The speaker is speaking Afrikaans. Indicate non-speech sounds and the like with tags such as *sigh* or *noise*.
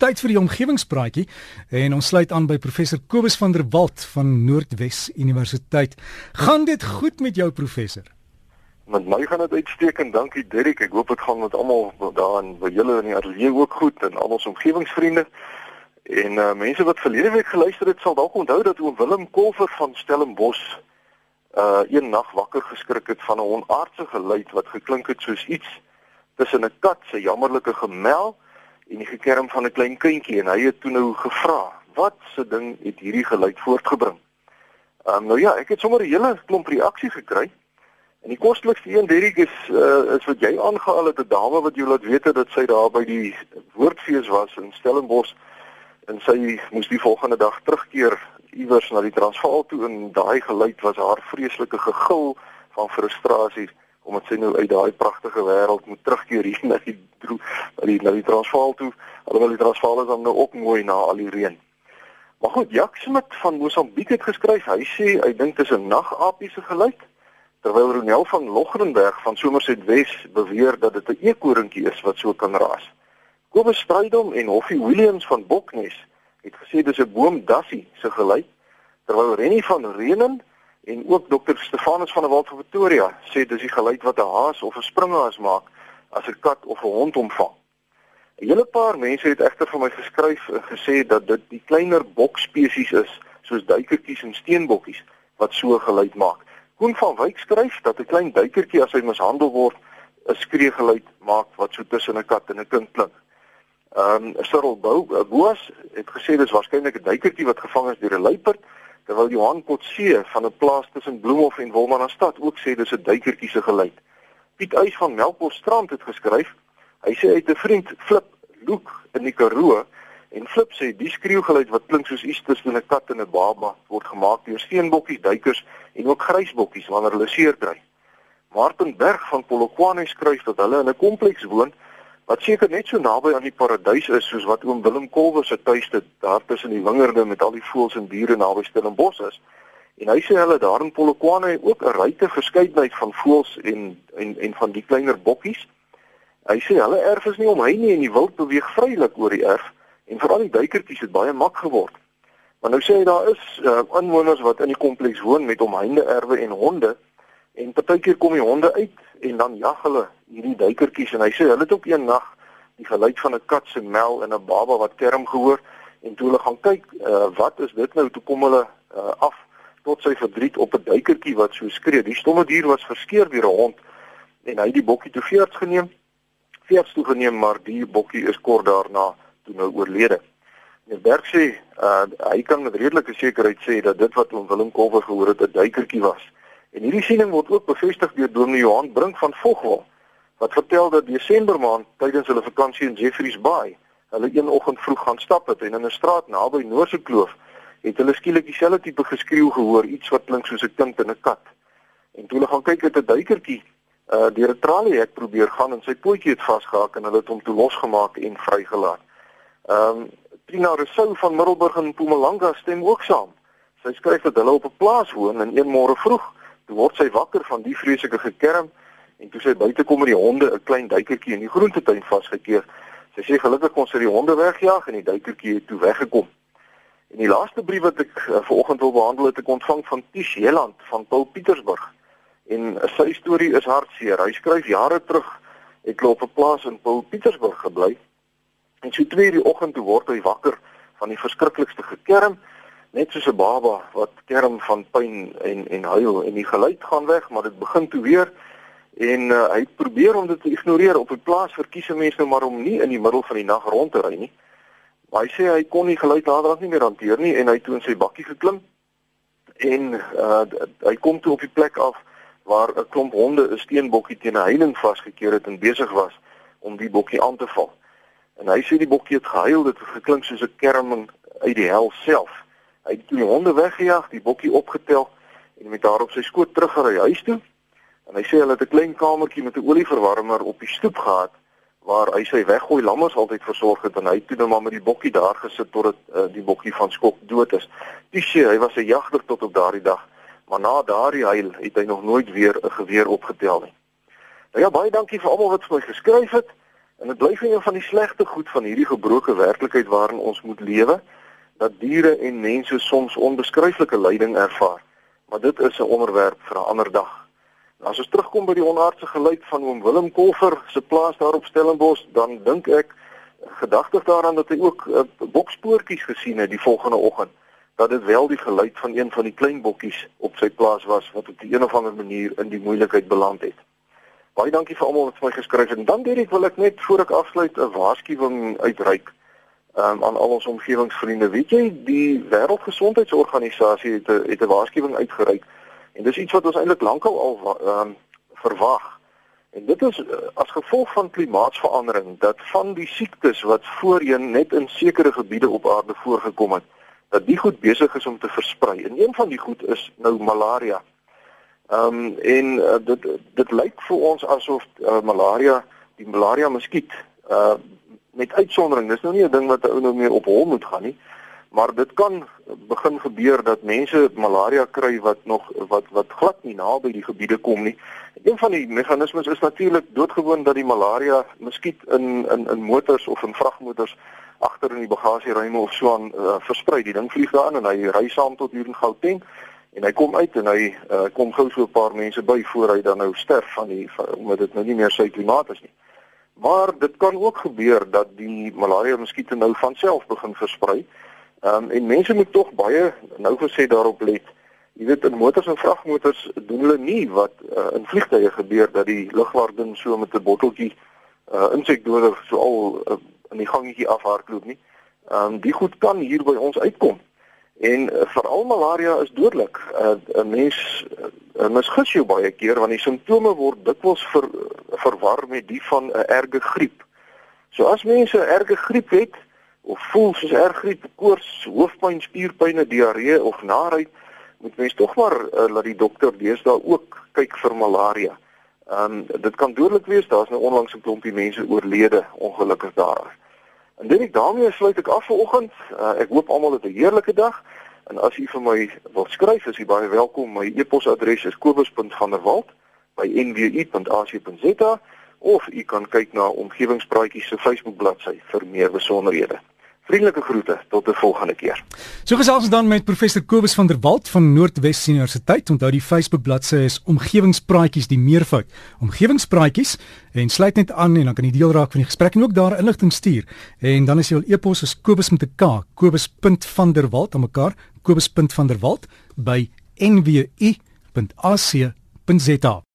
Tyd vir die omgewingspraatjie en ons sluit aan by professor Kobus van der Walt van Noordwes Universiteit. Gaan dit goed met jou professor? Met my gaan dit uitstekend. Dankie Derrick. Ek hoop dit gaan met almal daar in by julle in die ateljee ook goed en al ons omgewingsvriende. En uh mense wat verlede week geluister het, sal dalk onthou dat oom Willem Kolfer van Stellenbosch uh een nag wakker geskrik het van 'n onaardse geluid wat geklink het soos iets tussen 'n kat se jammerlike gemel en die gekerm van 'n klein kindjie en hy het toe nou gevra wat se ding het hierdie geluid voortgebring. Ehm um, nou ja, ek het sommer 'n hele klomp reaksie gekry. En die koslikste een Derrick is uh, is wat jy aangehaal het 'n dame wat jou laat weet dat sy daar by die woordfees was in Stellenbosch en sy moes die volgende dag terugkeer iewers na die Transvaal toe en daai geluid was haar vreeslike gegil van frustrasie omdat sy nou uit daai pragtige wêreld moet terugkeer hier *laughs* na die na die die Transvaal toe. Alhoewel die Transvaal is dan nou ook mooi na al die reën. Maar goed, Jack Smit van Mosambiek het geskryf. Hy sê hy dink dit is 'n nagapie se geluid terwyl Ronel van Logrenberg van Somerset Wes beweer dat dit 'n eekorinkie is wat so kan raas. Kobus Strydom en Hoffie Williams van Boknes het gesê dis 'n boomdassie se geluid terwyl Rennie van Renen En ook dokter Stefanus van der Walt van Pretoria sê dis die geluid wat 'n haas of 'n springhaas maak as 'n kat of 'n hond omvang. 'n Hele paar mense het egter vir my geskryf en gesê dat dit die kleiner bokspesies is, soos duikertjies en steenbokkies wat so geluid maak. Koen van Wyk skryf dat 'n klein duikertjie as hy mishandel word, 'n skreeugeluid maak wat so tussen 'n kat en 'n kind klink. Ehm um, Cyril Bou Boas het gesê dis waarskynlik 'n duikertjie wat gevang is deur 'n luiperd terwyl Johan Potse van 'n plaas tussen Bloemhof en Wolmaranstad ook sê dis 'n duikertjie se geluid. Piet Uys van Melkbosstrand het geskryf. Hy sê hy het 'n vriend, Flip Loek in die Karoo en Flip sê die skreeugeluid wat klink soos iets tussen 'n kat en 'n baba word gemaak deur steenbokkies, duikers en ook grysbokkies wanneer hulle seer kry. Martin Berg van Polokwane skryf dat hulle in 'n kompleks woon wat seker net so naby aan die paradys is soos wat oom Willem Kolwer se tuiste daar tussen die wingerde met al die voëls en diere naby Stellenbosch is. En hy sê hulle daar in Polokwane ook 'n ryke verskeidenheid van voëls en en en van die kleiner bokkies. Hy sê hulle erf is nie omhei nie en die wild beweeg vrylik oor die erf en veral die duikertjies het baie mak geword. Maar nou sê hy daar is uh, inwoners wat in die kompleks woon met omheinde erwe en honde en partykeer kom die honde uit en dan jag hulle hierdie duikertjies en hy sê hulle het ook een nag die geluid van 'n kat se mel en 'n baba wat kerm gehoor en toe hulle gaan kyk uh, wat is dit nou? Toe kom hulle uh, af tot sy verdriet op 'n duikertjie wat so skree. Die stomme dier was verskeer deur 'n hond en hy het die bokkie toe veerts geneem veerts toe geneem maar die bokkie is kort daarna toe nou oorlede. Meneer Berg sê uh, hy kan met redelike sekerheid sê dat dit wat oom Willem Kolwer gehoor het 'n duikertjie was En hierdie siening word ook bevestig deur Dominee Johan Brink van Vogwel wat vertel dat Desember maand tydens hulle vakansie in Jeffreys Bay, hulle een oggend vroeg gaan stap het en in 'n straat naby Noorse Kloof het hulle skielik dieselfde tipe geskreeu gehoor, iets wat klink soos 'n kind en 'n kat. En toe hulle gaan kyk het 'n duikertjie uh deur 'n traliehek probeer gaan en sy pootjie het vasgehak en hulle het hom toe losgemaak en vrygelaat. Um, Trina Rousseau van Middelburg in Mpumalanga stem ook saam. Sy skryf dat hulle op 'n plaas woon en een môre vroeg Toe word sy wakker van die vreeslike gekerm en toe sy buite kom met die honde 'n klein duikertjie in die groentetuin vasgekeer. Sy sê gelukkig kon sy die honde wegjaag en die duikertjie het toe weggekom. En die laaste brief wat ek uh, vanoggend wil behandel het ek ontvang van Tish Heland van Paul Pietersburg. En uh, sy storie is hartseer. Hy skryf jare terug het hy op 'n plaas in Paul Pietersburg gebly. En so 2:00 die oggend toe word hy wakker van die verskriklikste gekerm net soos 'n baba wat kerm van pyn en en huil en die geluid gaan weg, maar dit begin toe weer en uh, hy probeer om dit te ignoreer. Op 'n plaas verkies mense nou maar om nie in die middel van die nag rond te ry nie. Maar hy sê hy kon nie geluid naderhand nie meer hanteer nie en hy toe in sy bakkie geklim en uh, hy kom toe op die plek af waar 'n klomp honde 'n steenbokkie teen 'n heining vasgekeer het en besig was om die bokkie aan te val. En hy sê die bokkie het gehuil, dit het geklink soos 'n kerming uit die hel self. Hy het die honde weggejaag, die bokkie opgetel en met haar op sy skoot teruggery huis toe. En hy sê hulle het 'n klein kamertjie met 'n olieverwarmer op die stoep gehad waar hy sy weggooi lammers altyd versorg het en hy toe net maar met die bokkie daar gesit totdat uh, die bokkie van skok dood is. Dis sê hy was 'n jagter tot op daardie dag, maar na daardie huil het hy nog nooit weer 'n geweer opgetel nie. Nou ja, baie dankie vir almal wat vir my geskryf het. En dit bly vir een van die slegte goed van hierdie gebroke werklikheid waarin ons moet lewe, dat diere en mense soms onbeskryflike lyding ervaar. Maar dit is 'n onderwerp vir 'n ander dag. As ons terugkom by die onaardse geluid van oom Willem Kolfer se plaas daar op Stellenbosch, dan dink ek gedagtig daaraan dat hy ook uh, bokspoortjies gesien het die volgende oggend dat dit wel die geluid van een van die klein bokkies op sy plaas was wat op die een of ander manier in die moeilikheid beland het. Baie dankie vir almal wat vir my geskryf het. En dan Derek wil ek net voor ek afsluit 'n waarskuwing uitreik um, aan al ons omgewingsvriende. Weet jy, die Wêreldgesondheidsorganisasie het 'n het 'n waarskuwing uitgereik. En dis iets wat ons eintlik lankal al ehm um, verwag. En dit is uh, as gevolg van klimaatsverandering dat van die siektes wat voorheen net in sekere gebiede op aarde voorgekom het, dat die goed besig is om te versprei. En een van die goed is nou malaria. Ehm um, en uh, dit dit lyk vir ons asof uh, malaria die malaria muskiet uh met uitsondering dis nou nie 'n ding wat ou nou meer op hom moet gaan nie maar dit kan begin gebeur dat mense malaria kry wat nog wat wat glad nie naby die gebiede kom nie. Een van die meganismes is natuurlik doodgewoon dat die malaria muskiet in in in motors of in vragmotors agter in die bagasieruime of so aan uh, versprei. Die ding vlieg daar en hy ry saam tot hier in Gauteng en hy kom uit en hy uh, kom gou so 'n paar mense by voor hy dan nou sterf van die van, omdat dit nou nie meer sy klimaat is nie. Maar dit kan ook gebeur dat die malaria muskiete nou van self begin versprei. Ehm um, en mense moet tog baie nou gesê daarop let. Jy weet in motors en vragmotors doen hulle nie wat uh, in vliegtye gebeur dat die lugwaarding so met 'n botteltjie uh, insekdoder so al uh, in die gangetjie afhardloop nie. Ehm um, die goed kan hier by ons uitkom. En uh, veral malaria is dodelik. 'n uh, Mens uh, misgis jou baie keer want die simptome word dikwels ver, verwar met die van 'n erge griep. So as mense 'n erge griep het of voel soos erg griep, koors, hoofpyn, spierpynne, diarree of naait, moet mens tog maar uh, laat die dokter deesdae ook kyk vir malaria. Ehm um, dit kan dodelik wees. Daar's nou onlangs 'n klompie mense oorlede ongelukkig daar. En dit ek daarmee sluit ek af vir oggend. Uh, ek hoop almal het 'n heerlike dag. En as u vir my wil skryf, is u baie welkom. My e-posadres is kobus.vanderwalt@nwu.ac.za of u kan kyk na omgewingspraatjies se Facebook bladsy vir meer besonderhede. Vriendelike groete tot 'n volgende keer. So gesels ons dan met professor Kobus van der Walt van Noordwes Universiteit. Onthou die Facebook bladsy is Omgewingspraatjies die meervoud. Omgewingspraatjies en sluit net aan en dan kan jy deel raak van die gesprek en ook daar inligting stuur. En dan is jy al e-pos is kobus met 'n k, kobus.vanderwalt aan mekaar, kobus.vanderwalt by nwu.ac.za.